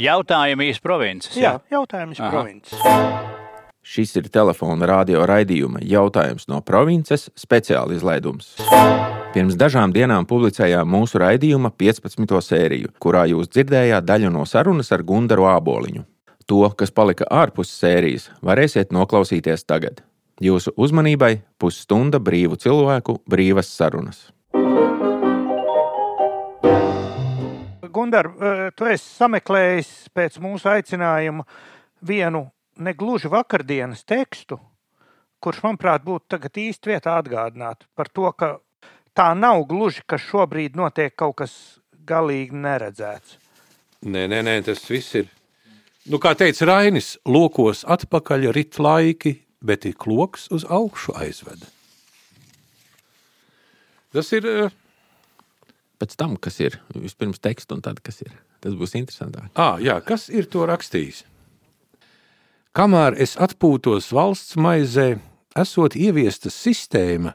Jautājumi iz provinces. Jā, jautājums Aha. provinces. Šis ir telefona radio raidījuma jautājums no provinces speciāla izlaidums. Pirms dažām dienām publicējām mūsu raidījuma 15. sēriju, kurā jūs dzirdējāt daļu no sarunas ar Gundaru Āboliņu. To, kas palika ārpus sērijas, varēsiet noklausīties tagad. Jūsu uzmanībai pusstunda brīvu cilvēku brīvas sarunas. Gundar, eh, tu esi sameklējis pēc mūsu aicinājuma vienu negluži vakardienas tekstu, kurš, manuprāt, būtu tagad īsti vietā atgādināt par to, ka tā nav gluži, ka šobrīd notiek kaut kas galīgi neredzēts. Nē, nē, nē, tas viss ir. Nu, kā teica Rainis, lokos atpakaļ rit laiki, bet ir kloks uz augšu aizveda. Tas ir. Pēc tam, kas ir vispirms teksts un tad, kas ir. Tas būs interesantāk. Ah, jā, kas ir to rakstījis? Kamēr es atpūtos valsts maizē, esot ieviesta sistēma,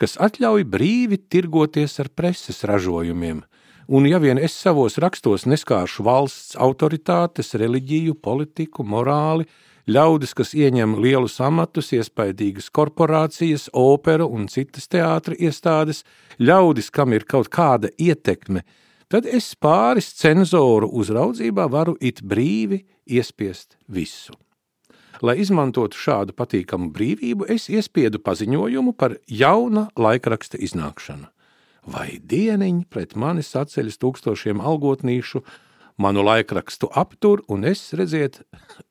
kas atļauj brīvi tirgoties ar preses ražojumiem, un ja vien es savos rakstos neskāršu valsts autoritātes, reliģiju, politiku, morāli, ļaudis, kas ieņem lielus amatus, iespaidīgas korporācijas, operu un citas teātris iestādes, ļaudis, kam ir kaut kāda ietekme, tad es pāris cenzoru uzraudzībā varu it brīvi iespiest visu. Lai izmantotu šādu patīkamu brīvību, es iespiedu paziņojumu par jauna laikraksta iznākšanu. Vai dieniņi pret mani saceļas tūkstošiem algotnīšu, manu laikrakstu aptur, un es, redziet,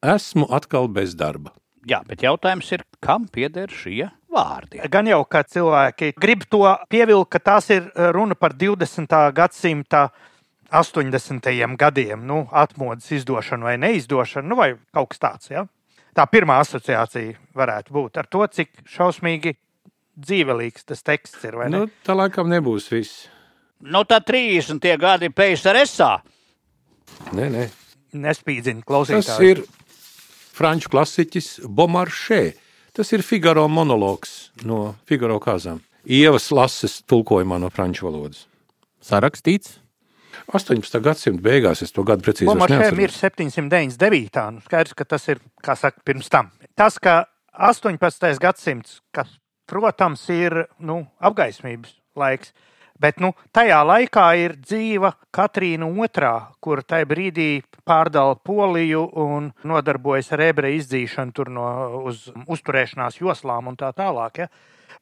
esmu atkal bez darba. Jā, bet jautājums ir, kam pieder šie vārdi? Gan jau, ka cilvēki grib to pievilkt, ka tās ir eh, runa par 20. gadsimta 80. gadiem, nu, atmodas izdošanu vai neizdošanu, nu, vai kaut kas tāds. Ja? Tā pirmā asociācija varētu būt ar to, cik šausmīgi dzīvelīgs tas teksts ir. vai ne? Nu, tā laikam nebūs viss. Nu, tad 30 gadi PSRSā. Nē, nē. Nespīdzina Tas klausītāju. ir franču klasiķis Bomaršē. Tas ir Figaro monologs no Figaro kāzām. Ievas lases tulkojumā no franču valodas. Sarakstīts. 18. gadsimta beigās es to gadu precīzi Lomačēm ir neatceros. 799. Nu, skaidrs, ka tas ir, kā saka, pirms tam. Tas, ka 18. gadsimts, kas, protams, ir nu, apgaismības laiks, bet nu, tajā laikā ir dzīva Katrīna II, kur tajā brīdī pārdala Poliju un nodarbojas ar ebreju izdzīšanu tur no uz uzturēšanās joslām un tā tālāk. Ja?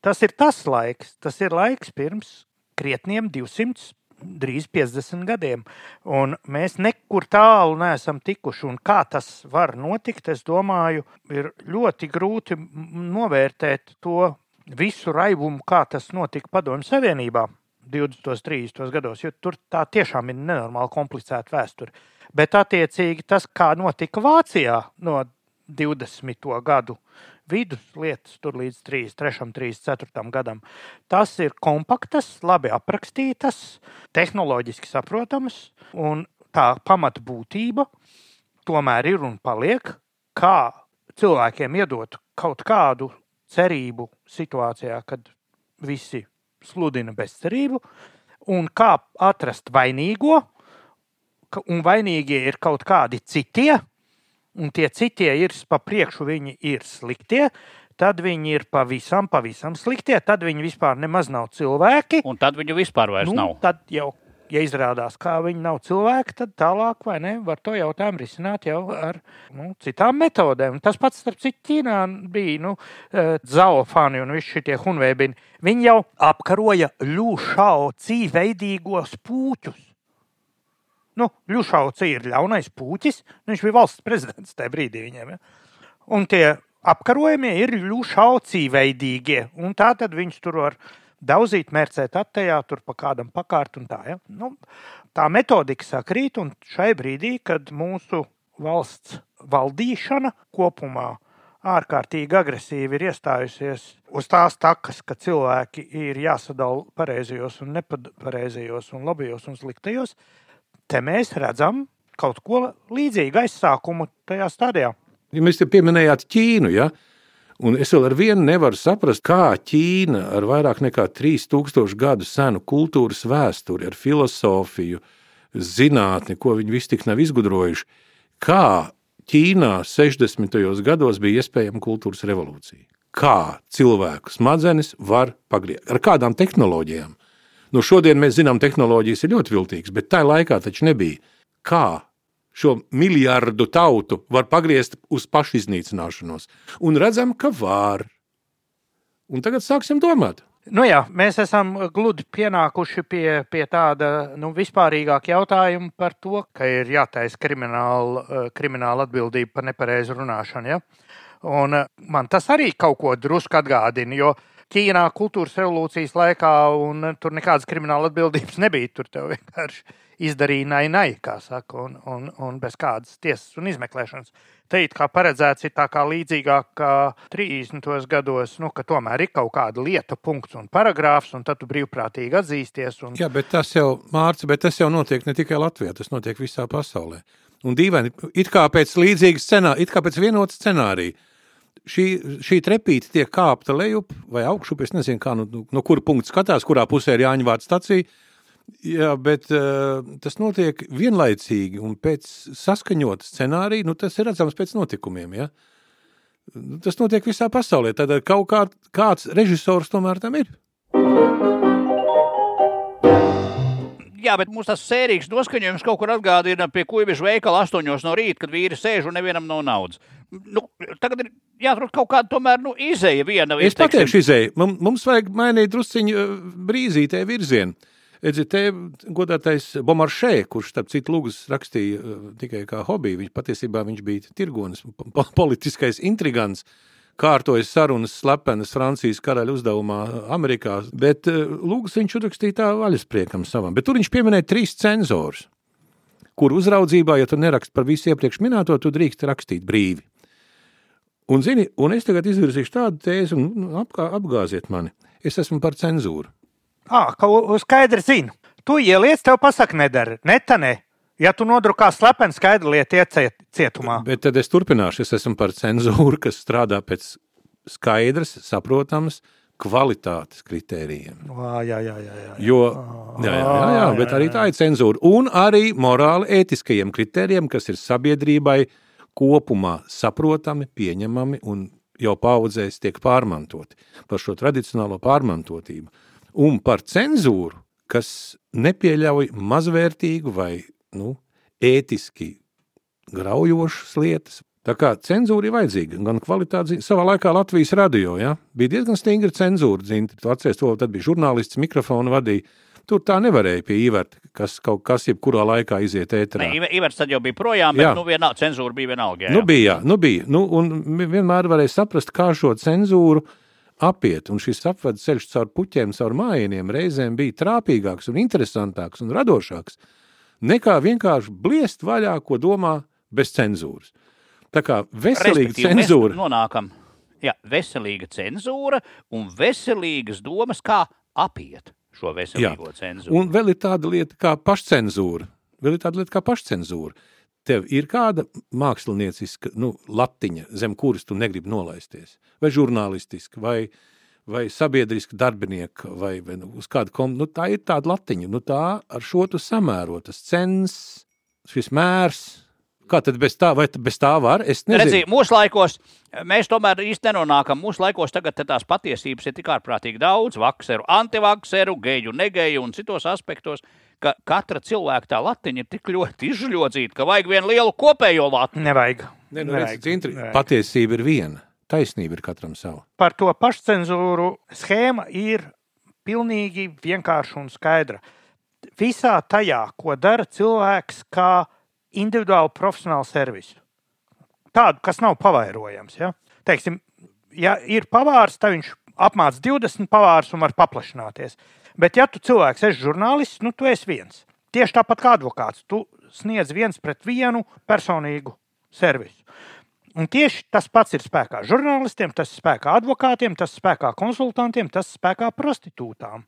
Tas ir tas laiks, tas ir laiks pirms krietniem 200 drīz 50 gadiem. Un mēs nekur tālu neesam tikuši. Un kā tas var notikt, es domāju, ir ļoti grūti novērtēt to visu raibumu, kā tas notika Padomju Savienībā 20. un 30. gados, jo tur tā tiešām ir nenormāli komplicēta vēsture. Bet attiecīgi tas, kā notika Vācijā no 20. gadu vidus lietas, tur līdz 33, 34 gadam. Tas ir kompaktas, labi aprakstītas, tehnoloģiski saprotamas, un tā pamata būtība tomēr ir un paliek, kā cilvēkiem iedot kaut kādu cerību situācijā, kad visi sludina bezcerību, un kā atrast vainīgo, un vainīgie ir kaut kādi citie, un tie citie ir pa priekšu, viņi ir sliktie, tad viņi ir pavisam, pavisam sliktie, tad viņi vispār nemaz nav cilvēki. Un tad viņu vispār vairs Nu, nav. tad jau, ja izrādās, ka viņi nav cilvēki, tad tālāk vai ne, var to jautājumu risināt jau ar nu, citām metodēm. Tas pats, starp citu, Ķīnā bija nu, zaofāni un visi šie hunveibini. Viņi jau apkaroja ļūšau cīveidīgos pūķus. Nu, Ļušauts ir ļaunais puķis. nu, Viņš bija valsts prezidents tajā brīdī. Viņiem, ja? Un tie apkarojumie ir ļušaucī veidīgie. Un tā tad viņš tur var daudzīt, mērcēt attējā, tur pa kādam pakārt un tā. Ja? Nu, tā metodika sakrīt, un šai brīdī, kad mūsu valsts valdīšana kopumā ārkārtīgi agresīvi ir iestājusies uz tās takas, ka cilvēki ir jāsadala pareizajos un nepareizajos un labajos un sliktajos, te mēs redzam kaut ko līdzīgu aizsākumu tajā stadijā. Ja mēs te pieminējāt Ķīnu, ja? Un es vēl ar vienu nevaru saprast, kā Ķīna ar vairāk nekā 3000 gadu senu kultūras vēsturi, ar filozofiju, zinātni, ko viņi visi tik nav izgudrojuši, kā Ķīnā 60. gados bija iespējama kultūras revolūcija. Kā cilvēku smadzenes var pagriezt, ar kādām tehnoloģijām. Nu, šodien mēs zinām, tehnoloģijas ir ļoti viltīgas, bet tajā laikā taču nebija. Kā šo miljardu tautu var pagriezt uz pašiznīcināšanos? Un redzam, ka var. Un tagad sāksim domāt. Nu jā, mēs esam gludi pienākuši pie, pie tāda nu, vispārīgāka jautājuma par to, ka ir jātaisa krimināla, eh, krimināla atbildība par nepareizu runāšanu. Ja? Un eh, man tas arī kaut ko drusku atgādina, jo Ķīnā kultūras revolūcijas laikā un tur nekādas krimināla atbildības nebija. Tur vienkārši izdarīja nai, nai kā saka, un, un, un bez kādas tiesas un izmeklēšanas. Te it kā paredzēts ir tā kā līdzīgāk kā 30. gados, nu, ka tomēr ir kaut kāda lieta, punkts un paragrāfs, un tad tu brīvprātīgi atzīsties. Un... Jā, bet tas jau, Mārcis, bet tas jau notiek ne tikai Latvijā, tas notiek visā pasaulē. Un dīvaini, it kā pēc līdzīgas scenārija, it kā pēc vienota scenārija. Šī, šī trepīte tiek kāpta lejup vai augšup. Es nezinu, kā, no, no kura punkta skatās, kurā pusē ir Jāņa vārds stacija. Jā, bet uh, tas notiek vienlaicīgi un pēc saskaņota scenārija. Nu, tas ir redzams pēc notikumiem. Ja? Nu, tas notiek visā pasaulē. Tad kaut kā, kāds režisors tomēr tam ir. Jā, bet mums tas sērīgs noskaņojums kaut kur atgādina pie kuģa veikala astoņos no rīta, kad vīri sēž un nevienam nav naudas. Nu, tagad ir jāatrod kaut kāda tomēr nu, izēja viena. Es pateikšu izēju. Mums vajag mainīt drusciņu brīzītē virzienu. Edzi, te godātais Bomaršē, kurš, starp citu, lūgas rakstīja uh, tikai kā hobiju, viņš patiesībā viņš bija tirgonis, politiskais intrigants, kārtojas sarunas slepenas Francijas karaļa uzdevumā Amerikā, bet uh, lūgas viņš uzrakstīja tā vaļaspriekam savam. Bet tur viņš pieminēja trīs cenzorus, kur uzraudzībā, ja tu nerakst par visu iepriekš minēto, tu drīkst rakstīt brīvi. Un, zini, un es tagad izvirzīšu tādu tēzi, un nu, apgā, apgāziet mani. Es esmu par cenzūru. Ah, skaidri zinu. Tu ieliec, tev pasaka, nedara. Netanē. Ja tu nodrukā slepenu skaidru lietu, ieciet cietumā. Bet tad es turpināšu. Es esmu par cenzūru, kas strādā pēc skaidras, saprotamas kvalitātes kritērijiem. Vā, jā, jā, jā, jā. Jo, jā, jā, jā, jā, bet arī tā ir cenzūra. Un arī morāli ētiskajiem kritērijiem, kas ir sabiedrībai kopumā saprotami, pieņemami un jau paudzēs tiek pārmantoti par šo tradicionālo pārmantotību un par cenzūru, kas nepieļauj mazvērtīgu vai nu, ētiski graujošas lietas. Tā kā cenzūra ir vajadzīga, gan kvalitāte, savā laikā Latvijas radio ja? bija diezgan stingra cenzūra. Zini, tu atceries to, tad bija žurnālists, mikrofonu vadīja. Tur tā nevarēja pie Iverta, kas kaut kas jebkurā laikā iziet ēterā. Ne, Iverts tad jau bija projām, bet jā. nu, vienā, cenzūra bija vienalga. Jā, nu bija, jā, nu bija. Nu, un vienmēr varēja saprast, kā šo cenzūru uh, apiet, un šis apvadu ceļš caur puķiem, caur mājieniem reizēm bija trāpīgāks un interesantāks un radošāks nekā vienkārši bliest vaļā, ko domā bez cenzūras. Tā kā veselīga cenzūra. Nonākam, jā, veselīga cenzūra un veselīgas domas, kā apiet šo veselīgo jā. cenzūru. Un vēl ir tāda lieta kā pašcenzūra. Vēl ir tāda lieta kā pašcenzūra tev ir kāda mākslinieciska nu, latiņa, zem kuras tu negribi nolaisties, vai žurnālistiska, vai, vai sabiedriska darbinieka, vai, vai nu, uz kādu kom... Nu, tā ir tāda latiņa, nu tā ar šo tu samēro, tas cens, šis mērs, Kā tad bez tā, vai bez tā var? Es nezinu. Redzi, mūsu laikos mēs tomēr īsti nenonākam. Mūsu laikos tagad tās patiesības ir tik ārprātīgi daudz, vakseru, antivakseru, geju, negeju un citos aspektos ka katra cilvēka tā latiņa ir tik ļoti izžļodzīta, ka vajag vienu lielu kopējo latiņu. Nevajag. Ne, nu, Nevajag. Redz, Nevajag. Patiesība ir viena. Taisnība ir katram sava. Par to pašcensūru schēma ir pilnīgi vienkārša un skaidra. Visā tajā, ko dara cilvēks, kā individuāli profesionāli servisu. Tādu, kas nav pavairojams. Ja? Teiksim, ja ir pavārs, tad viņš apmāca 20 pavārus un var paplašināties. Bet, ja tu cilvēks esi žurnālists, nu tu esi viens. Tieši tāpat kā advokāts, tu sniedz viens pret vienu personīgu servisu. Un tieši tas pats ir spēkā žurnālistiem, tas ir spēkā advokātiem, tas ir spēkā konsultantiem, tas ir spēkā prostitūtām.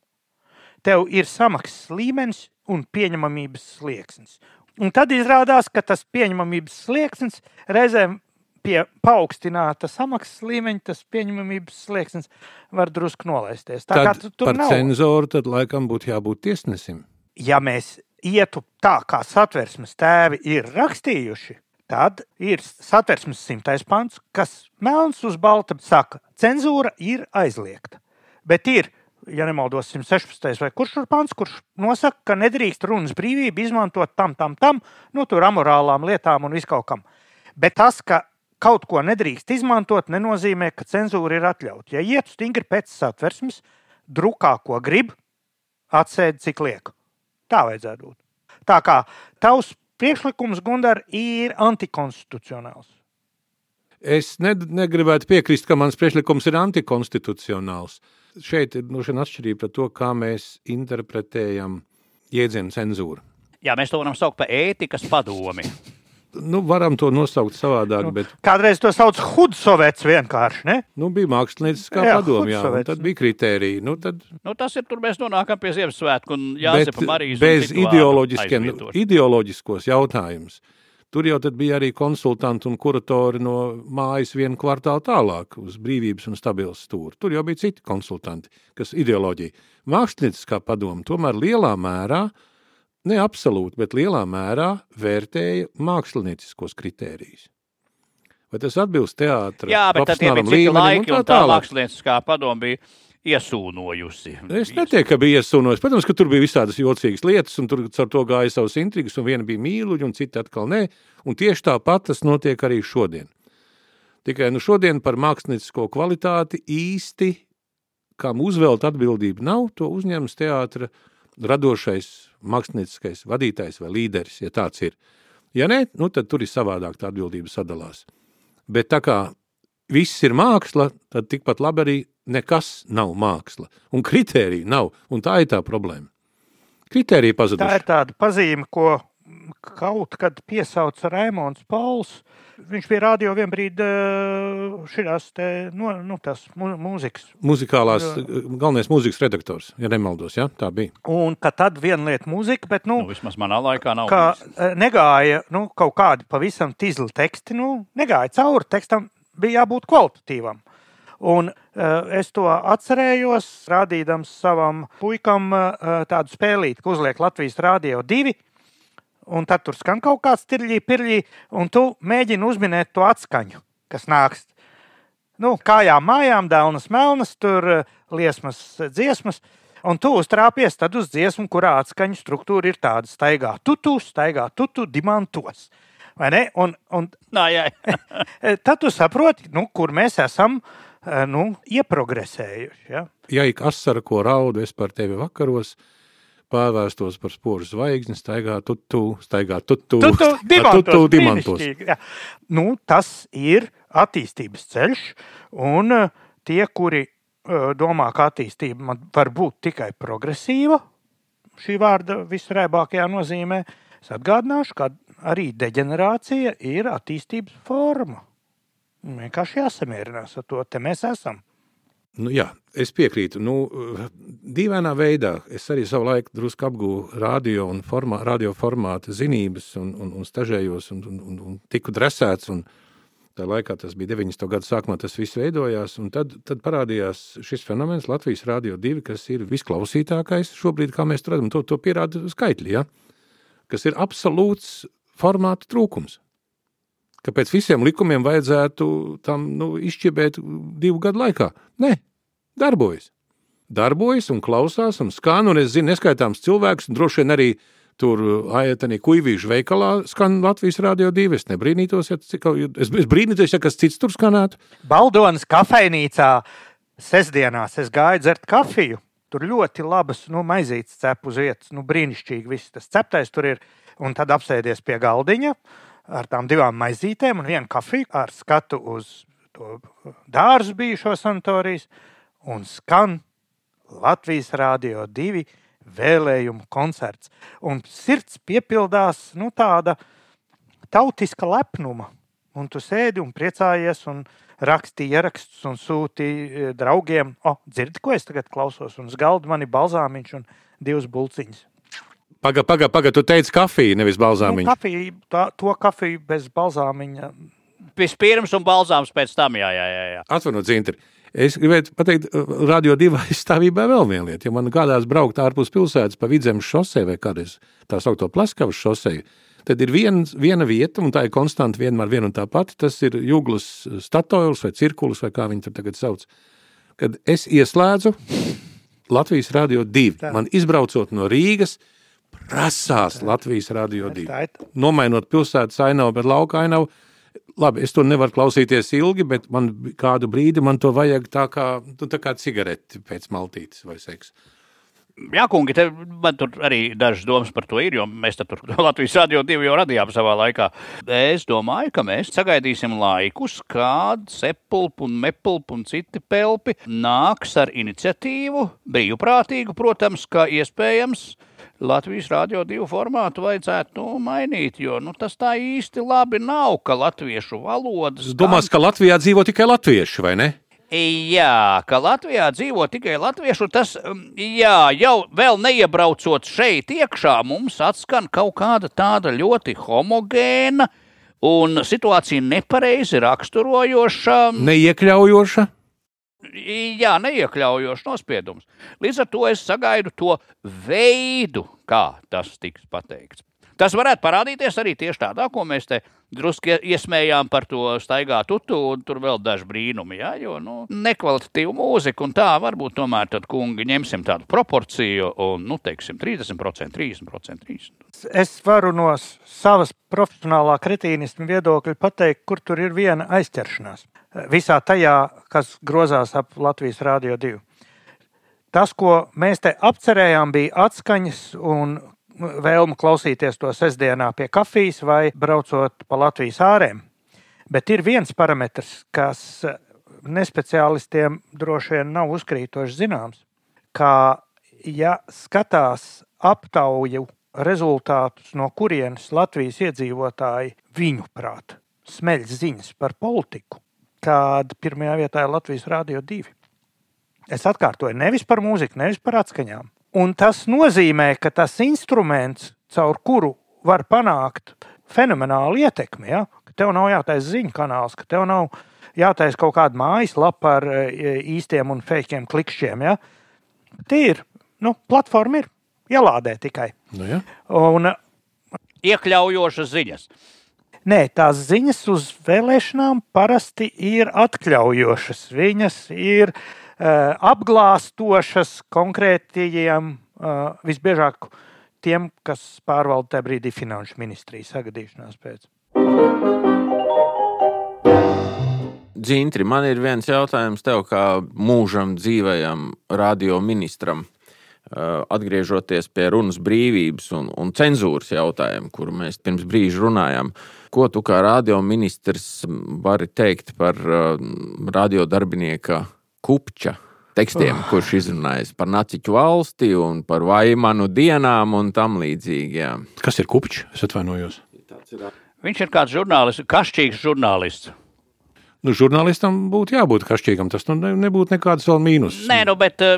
Tev ir samaksas līmenis un pieņemamības slieksnis. Un tad izrādās, ka tas pieņemamības slieksnis reizēm pie paaugstināta samaksas līmeņa, tas pieņemamības slieksnis var drusku nolaisties. Tā tad kā tu, par nav. cenzoru tad laikam būtu jābūt tiesnesim. Ja mēs ietu tā, kā satversmes tēvi ir rakstījuši, tad ir satversmes simtais pants, kas melns uz balta saka, cenzūra ir aizliegta. Bet ir, ja nemaldos, 116. vai kurš ir pants, kurš nosaka, ka nedrīkst runas brīvību izmantot tam, tam, tam, nu, tur amorālām lietām un viskaut kam. Bet tas, ka kaut ko nedrīkst izmantot, nenozīmē, ka cenzūra ir atļauta. Ja iet stingri pēc satversmes, drukā, ko grib, atsēdi, cik liek. Tā vajadzētu būt. Tā kā tavs priekšlikums, Gundar, ir antikonstitucionāls. Es ne, negribētu piekrist, ka mans priekšlikums ir antikonstitucionāls. Šeit ir nu, atšķirība par to, kā mēs interpretējam jēdzienu cenzūru. Jā, mēs to varam saukt par ētikas padomi nu, varam to nosaukt savādāk. Nu, bet... Kādreiz to sauc par Hudsovets vienkārši. Ne? Nu, bija mākslinieciskā padomja, jā, un tad bija kriteriji. Nu, tad... nu, tas ir tur mēs nonākam pie Ziemassvētku un Jāzepa Marijas. Bez ideoloģiskiem, ideoloģiskos jautājumus. Tur jau bija arī konsultanti un kuratori no mājas vienu kvartālu tālāk, uz brīvības un stabilas stūra. Tur jau bija citi konsultanti, kas ideoloģija. Mākslinieckā padoma tomēr lielā mērā uh, ne absolūti, bet lielā mērā vērtēja mākslinieciskos kritērijus. Vai tas atbilst teātrim? Jā, bet tad bija citi laiki, un tā, tā mākslinieckā padoma bija iesūnojusi. Es neteiktu, ka bija iesūnojusi. Protams, ka tur bija visādas jocīgas lietas, un tur ar to gāja savas intrigas, un viena bija mīluļa, un cita atkal nē. Un tieši tāpat tas notiek arī šodien. Tikai nu, šodien par māksliniecisko kvalitāti īsti, kam uzvelt atbildību nav, to uzņemas teātra radošais mākslinieckais vadītājs vai līderis, ja tāds ir. Ja nē, nu tad tur ir savādāk tā atbildība sadalās. Bet tā kā viss ir māksla, tad tikpat labi arī nekas nav māksla. Un kritērija nav, un tā ir tā problēma. Kritērija pazuduši. Tā ir tāda pazīme, ko kaut kad piesauca Raimons Pauls. Viņš bija radio vien brīdi šīs no, nu, mūzikas. Muzikālās, galvenais mūzikas redaktors, ja nemaldos, ja? tā bija. Un ka tad viena lieta mūzika, bet, nu, nu vismaz manā laikā nav. Ka bijis. negāja, nu, kaut kādi pavisam tizli teksti, nu, negāja cauri tekstam, bija jābūt kvalitatīvam. Un uh, es to atcerējos, rādīdams savam puikam uh, tādu spēlīti, ko uzliek Latvijas Rādio 2 un tad tur skan kaut kāds tirļī, pirļī, un tu mēģini uzminēt to atskaņu, kas nāks. Nu, kājām, mājām, dēlnas, melnas, tur eh, liesmas, eh, dziesmas. Un tu uztrāpies tad uz dziesmu, kurā atskaņu struktūra ir tāda: staigā tutu, staigā tutu, dimantos. Vai ne? Un, un, Nā, jā. Eh, tad tu saproti, nu, kur mēs esam nu, ieprogresējuši. Ja, ja ik asara, ko raudu es par tevi vakaros, pārvērstos par sporu zvaigzni, staigā tutu, staigā tutu, tutu dimantos. Tutu, dimantos. Nu, tas ir attīstības ceļš, un uh, tie, kuri uh, domā, ka attīstība var būt tikai progresīva, šī vārda visrēbākajā nozīmē, es atgādināšu, ka arī deģenerācija ir attīstības forma. Vienkārši jāsamierinās ar to, te mēs esam. Nu, jā, es piekrītu. Nu, dīvainā veidā es arī savu laiku drusku apgūstu radio, formā, radio formāta zinības, un, un, un stažējos, un, un, un, un tiku dresēts. Un tā laikā tas bija 90. gada sākumā, tas viss veidojās. Tad, tad parādījās šis fenomens Latvijas Rādio 2, kas ir visklausītākais šobrīd, kā mēs redzam. To, to pierāda skaitļi, ja? kas ir absolūts formāta trūkums ka pēc visiem likumiem vajadzētu tam nu, izšķibēt divu gadu laikā. Nē, darbojas. Darbojas un klausās un skan, un es zinu neskaitāms cilvēks, un droši vien arī tur Aietanī Kuivīšu veikalā skan Latvijas Rādio 2. Es nebrīnītos, ja, cik, es, es brīnītos, ja kas cits tur skanētu. Baldonas kafejnīcā sestdienās es gāju dzert kafiju. Tur ļoti labas nu, maizītes cep uz vietas, nu, brīnišķīgi viss tas ceptais tur ir. Un tad apsēdies pie galdiņa, ar tām divām maizītēm un vienu kafiju ar skatu uz to dārzu bijušo sanatorijas un skan Latvijas Rādio 2 vēlējumu koncerts. Un sirds piepildās nu, tāda tautiska lepnuma. Un tu sēdi un priecājies un rakstīji ierakstus un sūtīji e, draugiem. O, dzirdi, ko es tagad klausos? Un uz galda man ir balzāmiņš un divas bulciņas. Pagaidi, pagaidi, paga, tu teici kafiju, nevis balzāmiņu. Nu, kafiju, tā, to kafiju bez balzāmiņa. Vispirms un balzāms pēc tam, jā, jā, jā. jā. Atvainojiet, Zintri. Es gribēju pateikt, radio divu aizstāvībā vēl viena lieta. Ja man kādās braukt ārpus pilsētas pa vidzemes šosei vai kādreiz tā saukto Pleskavas šosei, tad ir vien, viena vieta, un tā ir konstanta vienmēr viena un tā pati. Tas ir Jūglas statoils vai cirkulis, vai kā viņi tur tagad sauc. Kad es ieslēdzu Latvijas radio divi, Tā. man izbraucot no Rīgas, prasās Latvijas radio divi. Nomainot pilsētas ainavu, bet lauka ainavu. Labi, es to nevaru klausīties ilgi, bet man kādu brīdi man to vajag tā kā, nu, tā kā cigareti pēc maltītes vai seksa. Jā, kungi, te man tur arī dažas domas par to ir, jo mēs tur Latvijas radio divi jau radījām savā laikā. Es domāju, ka mēs sagaidīsim laikus, kad sepulpi un mepulpi un citi pelpi nāks ar iniciatīvu, brīvprātīgu, protams, kā iespējams. Latvijas radio divu formātu vajadzētu nu, mainīt, jo nu, tas tā īsti labi nav, ka latviešu valodas. Es domāju, ka Latvijā dzīvo tikai latvieši, vai ne? Jā, ka Latvijā dzīvo tikai latvieši, un tas um, jā, jau vēl neiebraucot šeit iekšā, mums atskan kaut kāda tāda ļoti homogēna un situācija nepareizi raksturojoša. Neiekļaujoša. Jā, neiekļaujošs nospiedums. Līdz ar to es sagaidu to veidu, kā tas tiks pateikts. Tas varētu parādīties arī tieši tādā, ko mēs te drusku iesmējām par to staigāt tutu, un tur vēl daži brīnumi, jā, jo, nu, nekvalitatīva mūzika, un tā varbūt tomēr tad, kungi, ņemsim tādu proporciju, un, nu, teiksim, 30%, 30%, 30%. Es varu no savas profesionālā kretīnisma viedokļa pateikt, kur tur ir viena aizķeršanās. Visā tajā, kas grozās ap Latvijas Rādio 2. Tas, ko mēs te apcerējām, bija atskaņas un vēlme klausīties to sestdienā pie kafijas vai braucot pa Latvijas ārēm. Bet ir viens parametrs, kas nespeciālistiem droši vien nav uzkrītoši zināms. Kā ja skatās aptauju rezultātus, no kurienes Latvijas iedzīvotāji viņu prāt smeļ ziņas par politiku, tad pirmajā vietā ir Latvijas Rādio 2. Es atkārtoju, nevis par mūziku, nevis par atskaņām. Un tas nozīmē, ka tas instruments, caur kuru var panākt fenomenālu ietekmi, ja? ka tev nav jātaisa ziņu kanāls, ka tev nav jātaisa kaut kāda mājaslapa ar e, īstiem un fejkiem klikšķiem. Ja? Tie ir, nu, platforma ir jālādē tikai. Nu, ja. Un, Iekļaujošas ziņas. Nē, tās ziņas uz vēlēšanām parasti ir atļaujošas. Viņas ir uh, apglāstošas konkrētajiem, uh, visbiežāk tiem, kas pārvalda tajā brīdī finanšu ministrijas sagadīšanās pēc. Dzintri, man ir viens jautājums tev, kā mūžam dzīvajam radioministram. Uh, Atgriežoties pie runas brīvības un, un cenzūras jautājumu, kuru mēs pirms brīža runājām, ko tu kā radioministrs vari teikt par radiodarbinieka Kupča tekstiem, oh. kurš izrunājas par naciņu valsti un par vaimanu dienām un tam līdzīgi? Jā. Kas ir kupčs? Es atvainojos. Viņš ir kāds žurnālists, kašķīgs žurnālists. Nu, žurnālistam būtu jābūt kašķīgam. Tas nu, ne- nebūtu nekāds vēl mīnus. Nē, nu, bet, eh,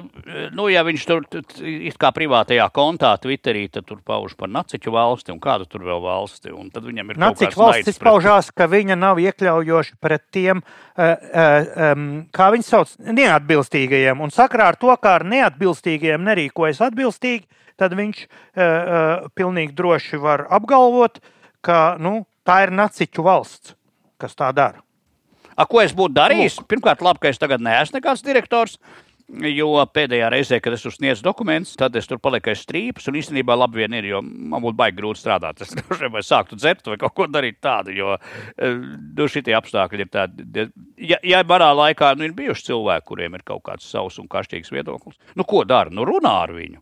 nu, ja viņš tur it kā privātajā kontā, Twitterī, tad tur pauž par naciņu valsti un kādu tur vēl valsti. Un tad viņam ir kāds valsts naids pret- izpaužās, ka viņa nav iekļaujoša pret tiem, uh, um, kā viņi sauc, neatbilstīgajiem. Un sakrā ar to, kā ar neatbilstīgajiem nerīkojas atbilstīgi, tad viņš pilnīgi droši var apgalvot, ka nu, tā ir naciņu valsts, kas tā dara. A, ko es būtu darījis? Pirmkārt, labi, ka es tagad neesmu nekāds direktors. Jo pēdējā reizē, kad es tur sniedzu dokumentus, tad es tur paliku aiz strīpas. Un īstenībā labi vien ir, jo man būtu baigi grūti strādāt. Es droši vien vai sāktu dzert vai kaut ko darīt tādu, jo eh, nu, šitie apstākļi ir tādi. Ja, ja manā laikā nu, ir bijuši cilvēki, kuriem ir kaut kāds savs un kašķīgs viedoklis, nu ko dara? Nu runā ar viņu.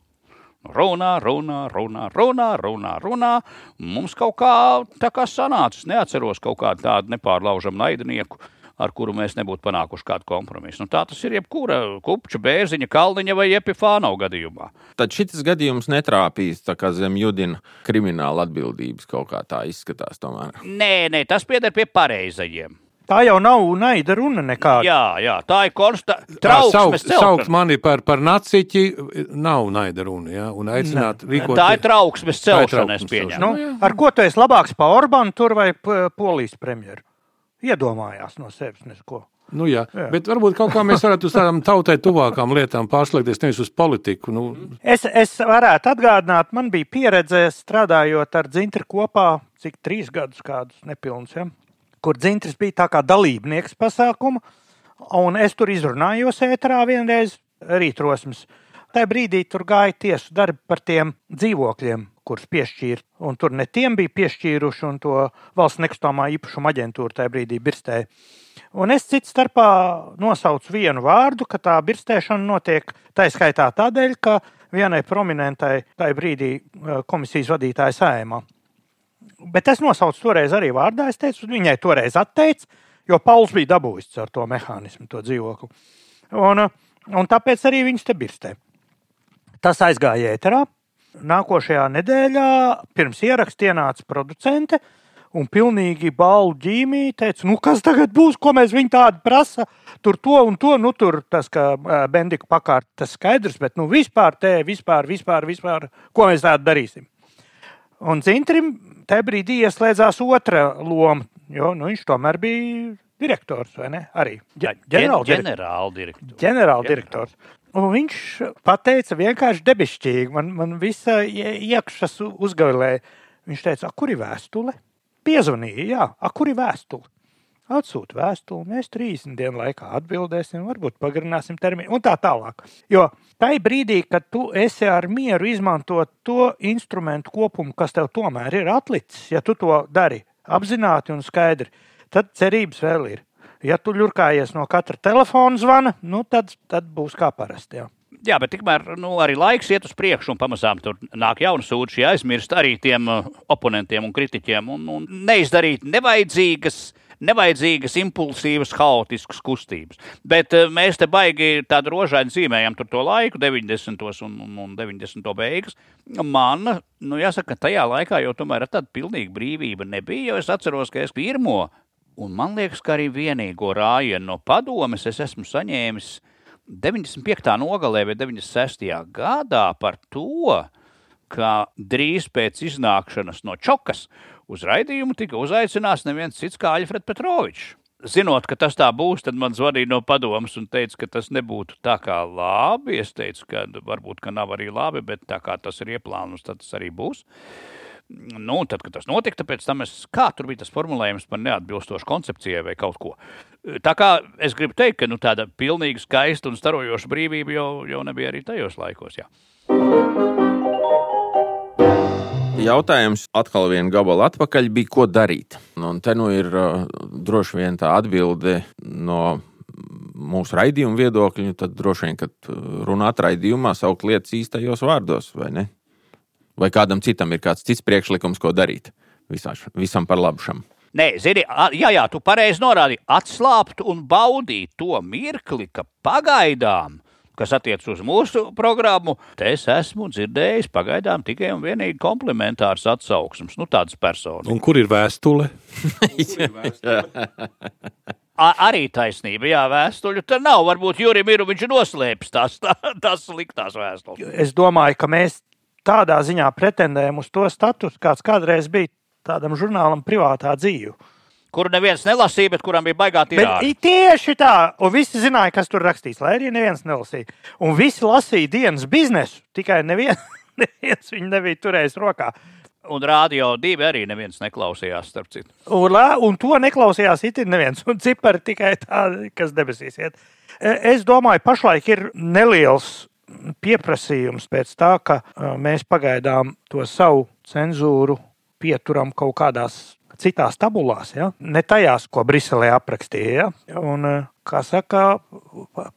Runā, runā, runā, runā, runā, runā. Mums kaut kā tā kā sanāca. Es neatceros kaut kādu tādu nepārlaužamu naidinieku, ar kuru mēs nebūtu panākuši kādu kompromisu. Nu, tā tas ir jebkura kupča, bērziņa, kalniņa vai epifāna gadījumā. Tad šis gadījums netrāpīs tā kā zem judina krimināla atbildības kaut kā tā izskatās. Tomēr. Nē, nē, tas pieder pie pareizajiem. Tā jau nav naida runa nekāda. Jā, jā, tā ir saukt, Trauksmes saukt celšana. mani par, par naciķi nav naida runa. Ja? Un aicināt rīkoties. Tā ir trauksmes celšana, es pieņemu. Nu, ar ko tu esi labāks par Orbānu tur vai Polijas premjeru? Iedomājās no sevis neko. Nu, jā. jā. Bet varbūt kaut kā mēs varētu uz tādām tautai tuvākām lietām pārslēgties, nevis uz politiku. Nu. Es, es varētu atgādināt, man bija pieredze strādājot ar dzintri kopā, cik trīs gadus kādus nepilnus, ja? kur dzintris bija tā kā dalībnieks pasākuma, un es tur izrunājos ēterā vienreiz rītrosmes. Tajā brīdī tur gāja tiesu darbi par tiem dzīvokļiem, kurus piešķīra. Un tur ne tiem bija piešķīruši, un to valsts nekustamā īpašuma aģentūra tajā brīdī birstēja. Un es citu starpā nosaucu vienu vārdu, ka tā birstēšana notiek tā skaitā tādēļ, ka vienai prominentai tajā brīdī eh, komisijas vadītāja sējumā. Bet es nosaucu toreiz arī vārdā. Es teicu, viņai toreiz atteicu, jo Pauls bija dabūjis ar to mehānismu, to dzīvokli. Un, un tāpēc arī viņš te birstē. Tas aizgāja ēterā. Nākošajā nedēļā pirms ieraksta ienāca producente un pilnīgi balvu ģīmī teica, nu kas tagad būs, ko mēs viņu tādu prasa, tur to un to, nu tur tas, ka Bendika pakārt, tas skaidrs, bet nu vispār te, vispār, vispār, vispār, ko mēs tādu darīsim. Un Zintrim tajā brīdī ieslēdzās otra loma, jo nu, viņš tomēr bija direktors, vai ne? Arī ģenerāldirektors. Ģenerāldirektors. Un viņš pateica vienkārši debešķīgi, man, man visa iekšas uzgavilēja. Viņš teica, kur ir vēstule? Piezvanīja, jā, kur ir vēstule? Atsūta vēstuli, mēs 30 dienu laikā atbildēsim, varbūt pagarināsim termiņu un tā tālāk. Jo tajā brīdī, kad tu esi ar mieru izmantot to instrumentu kopumu, kas tev tomēr ir atlicis, ja tu to dari apzināti un skaidri, tad cerības vēl ir. Ja tu ļurkājies no katra telefona zvana, nu tad, tad būs kā parasti. Jā. Jā, bet tikmēr nu, arī laiks iet uz priekšu, un pamazām tur nāk jauna sūdzība, jāaizmirst arī tiem uh, oponentiem un kritiķiem, un, un neizdarīt nevajadzīgas, nevajadzīgas, impulsīvas, haotiskas kustības. Bet uh, mēs te baigi tādu rožaini zīmējam to laiku, 90. Un, un, un 90. beigas. Man, nu, jāsaka, tajā laikā jau tomēr tāda pilnīga brīvība nebija, es atceros, ka es pirmo, un man liekas, ka arī vienīgo rājienu no padomes es esmu saņēmis 95. nogalē vai 96. gadā par to, ka drīz pēc iznākšanas no čokas uz raidījumu tika uzaicināts neviens cits kā Aļfreds Petrovičs. Zinot, ka tas tā būs, tad man zvanīja no padomas un teica, ka tas nebūtu tā kā labi. Es teicu, ka varbūt ka nav arī labi, bet tā kā tas ir ieplānots, tad tas arī būs. Uh, Nu, tad, kad tas notika, pēc tam es, kā tur bija tas formulējums par neatbilstošu koncepcijai vai kaut ko. Tā kā es gribu teikt, ka nu, tāda pilnīgi skaista un starojoša brīvība jau, jau nebija arī tajos laikos. Jā. Jautājums atkal vienu gabalu atpakaļ bija, ko darīt. Un te nu ir uh, droši vien tā atbilde no mūsu raidījuma viedokļa. Tad droši vien, kad runāt raidījumā, saukt lietas īstajos vārdos, vai ne? Vai kādam citam ir kāds cits priekšlikums, ko darīt visā, visam par labu šam? Nē, zini, jā, jā, tu pareizi norādīji, atslābt un baudīt to mirkli, ka pagaidām, kas attiecas uz mūsu programmu, te es esmu dzirdējis pagaidām tikai un vienīgi komplementārs atsauksmes, nu tādas personas. Un kur ir vēstule? arī taisnība, jā, vēstuļu tur nav. Varbūt Jurim ir viņš noslēpis tās, tā, tās sliktās vēstules. Es domāju, ka mēs tādā ziņā pretendējam uz to statusu, kāds kādreiz bija tādam žurnālam privātā dzīve. Kuru neviens nelasīja, bet kuram bija baigā tīrā. Tieši tā, un visi zināja, kas tur rakstīts, lai arī neviens nelasīja. Un visi lasīja dienas biznesu, tikai neviens, neviens viņu nebija turējis rokā. Un rādio divi arī neviens neklausījās, starp citu. Un, un to neklausījās itin neviens, un cipari tikai tādi, kas debesīs iet. E, es domāju, pašlaik ir neliels pieprasījums pēc tā, ka mēs pagaidām to savu cenzūru pieturam kaut kādās citās tabulās, ja? ne tajās, ko Briselē aprakstīja. Ja? Un, kā saka,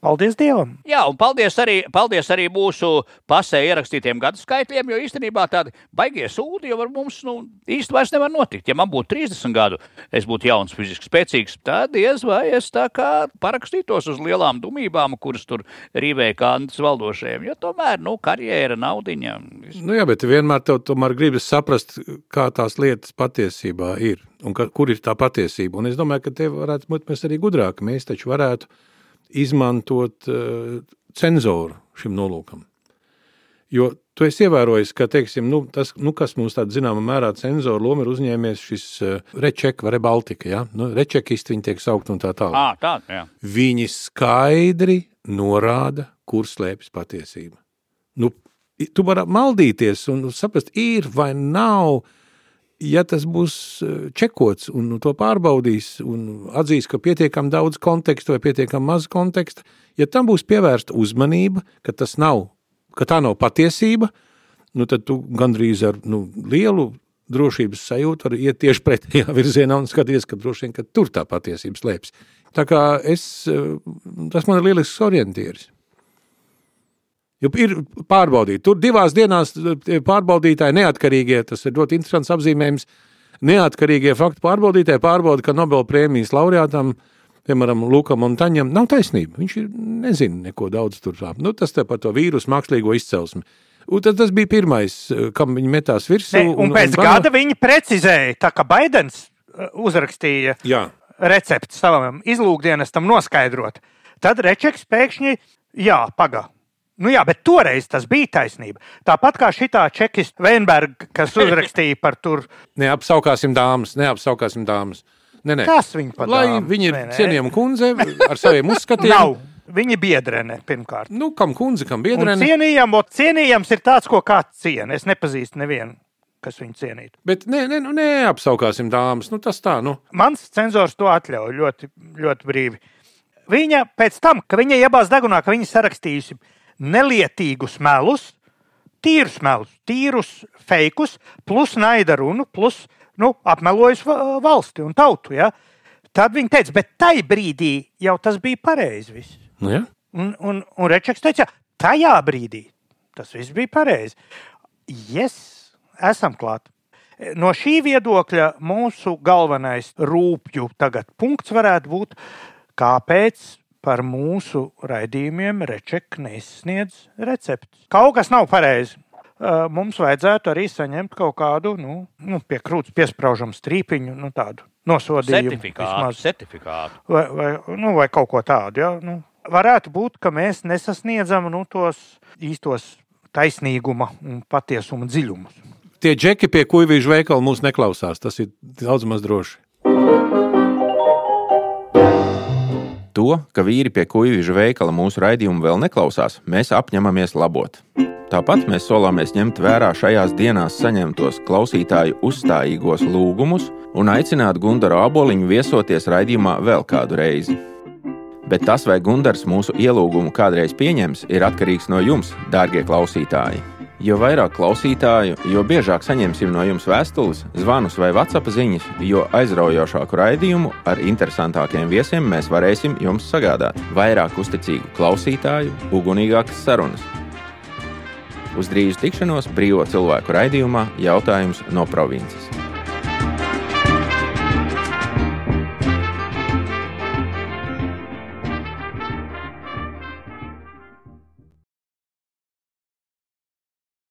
paldies Dievam. Jā, un paldies arī, paldies arī mūsu pasē ierakstītiem gadu skaitļiem, jo īstenībā tādi baigie sūdi jau ar mums nu, īsti vairs nevar notikt. Ja man būtu 30 gadu, es būtu jauns, fiziski spēcīgs, tad diez vai es tā kā parakstītos uz lielām dumībām, kuras tur rīvēja kādas valdošajiem, jo tomēr, nu, karjera, naudiņa. Nu jā, bet vienmēr tev tomēr gribas saprast, kā tās lietas patiesībā ir un ka, kur ir tā patiesība. Un es domāju, ka te varētu būt mēs arī gudrāki. Mēs taču varētu izmantot uh, cenzoru šim nolūkam. Jo tu esi ievērojis, ka teiksim, nu, tas, nu, kas mums tādā zināmā mērā cenzora loma ir uzņēmies šis uh, rečeka vai rebaltika. Ja? Nu, rečekisti viņi tiek saukt un tā tālāk. À, tā, jā. Viņi skaidri norāda, kur slēpjas patiesība. Nu, tu vari maldīties un saprast, ir vai nav. Ja tas būs čekots un to pārbaudīs un atzīs, ka pietiekami daudz konteksta vai pietiekami maz konteksta, ja tam būs pievērsta uzmanība, ka tas nav ka tā nav patiesība, nu tad tu gandrīz ar nu, lielu drošības sajūtu var iet tieši pretējā virzienā un skaties, ka droši vien, ka tur tā patiesība slēpjas. Tā kā es, eh, tas man ir lielisks orientieris. Jo ir pārbaudīti. Tur divās dienās eh, pārbaudītāji neatkarīgie, tas ir ļoti interesants apzīmējums, neatkarīgie faktu pārbaudītāji pārbauda, ka Nobel prēmijas laureātam piemēram, Lukam un Taņam, nav taisnība. Viņš ir, nezina neko daudz tur. Nu, tas te par to vīrusu mākslīgo izcelsmi. Un tad tas bija pirmais, eh, kam viņi metās virsū. Ne, un, un pēc un, gada viņi precizēja, tā kā Baidens eh, uzrakstīja jā. recepti savam izlūkdienestam noskaidrot. Tad Rečeks pēkšņi, jā, pagā. Nu jā, bet toreiz tas bija taisnība. Tāpat kā šī čekista Veinberga, kas uzrakstīja par tur. Neapsaukāsim dāmas, neapsaukāsim dāmas. Nē, nē. Kas viņa padara? Lai viņa ir cienījama kundze ar saviem uzskatiem. Nav. Viņa biedrene pirmkārt. Nu, kam kundze, kam biedrene? Cienījam, cienījams ir tāds, ko kāds ciena. Es nepazīstu nevienu, kas viņu cienītu. Bet nē, nē, nu, neapsaukāsim dāmas. Nu, tas tā, nu. Mans cenzors to atļauj ļoti, ļoti brīvi. Viņa pēc tam, ka viņa iebāz degunā, ka viņa sarakstījusi nelietīgus melus, tīrus melus, tīrus fejkus, plus naida runu, plus nu, apmelojis valsti un tautu. Ja? Tad viņi teica, bet tajā brīdī jau tas bija pareizi. Nu, ja? Un, un, un Rečeks teica, tajā brīdī tas viss bija pareizi. Yes, esam klāt. No šī viedokļa mūsu galvenais rūpju punkts varētu būt, kāpēc par mūsu raidījumiem Rečeks nesniedz recepti. Kaut kas nav pareizi mums vajadzētu arī saņemt kaut kādu nu, nu, pie krūts piesprāžamu strīpiņu, nu, tādu nosodījumu. Certifikātu, certifikātu. Vai, vai, nu, vai kaut ko tādu. Ja? Nu, varētu būt, ka mēs nesasniedzam nu, tos īstos taisnīguma un patiesuma dziļumus. Tie džeki pie kuģīšu veikala mūs neklausās. Tas ir daudz maz droši. To, ka vīri pie kuģīšu veikala mūsu raidījumu vēl neklausās, mēs apņemamies labot. Tāpat mēs solāmies ņemt vērā šajās dienās saņemtos klausītāju uzstājīgos lūgumus un aicināt Gundaru aboliņu viesoties raidījumā vēl kādu reizi. Bet tas, vai Gundars mūsu ielūgumu kādreiz pieņems, ir atkarīgs no jums, dārgie klausītāji. Jo vairāk klausītāju, jo biežāk saņemsim no jums vēstules, zvanus vai WhatsApp ziņas, jo aizraujošāku raidījumu ar interesantākiem viesiem mēs varēsim jums sagādāt. Vairāk uzticīgu klausītāju, ugunīgākas sarunas. Uz drīzu tikšanos brīvo cilvēku raidījumā Jautājums no provinces.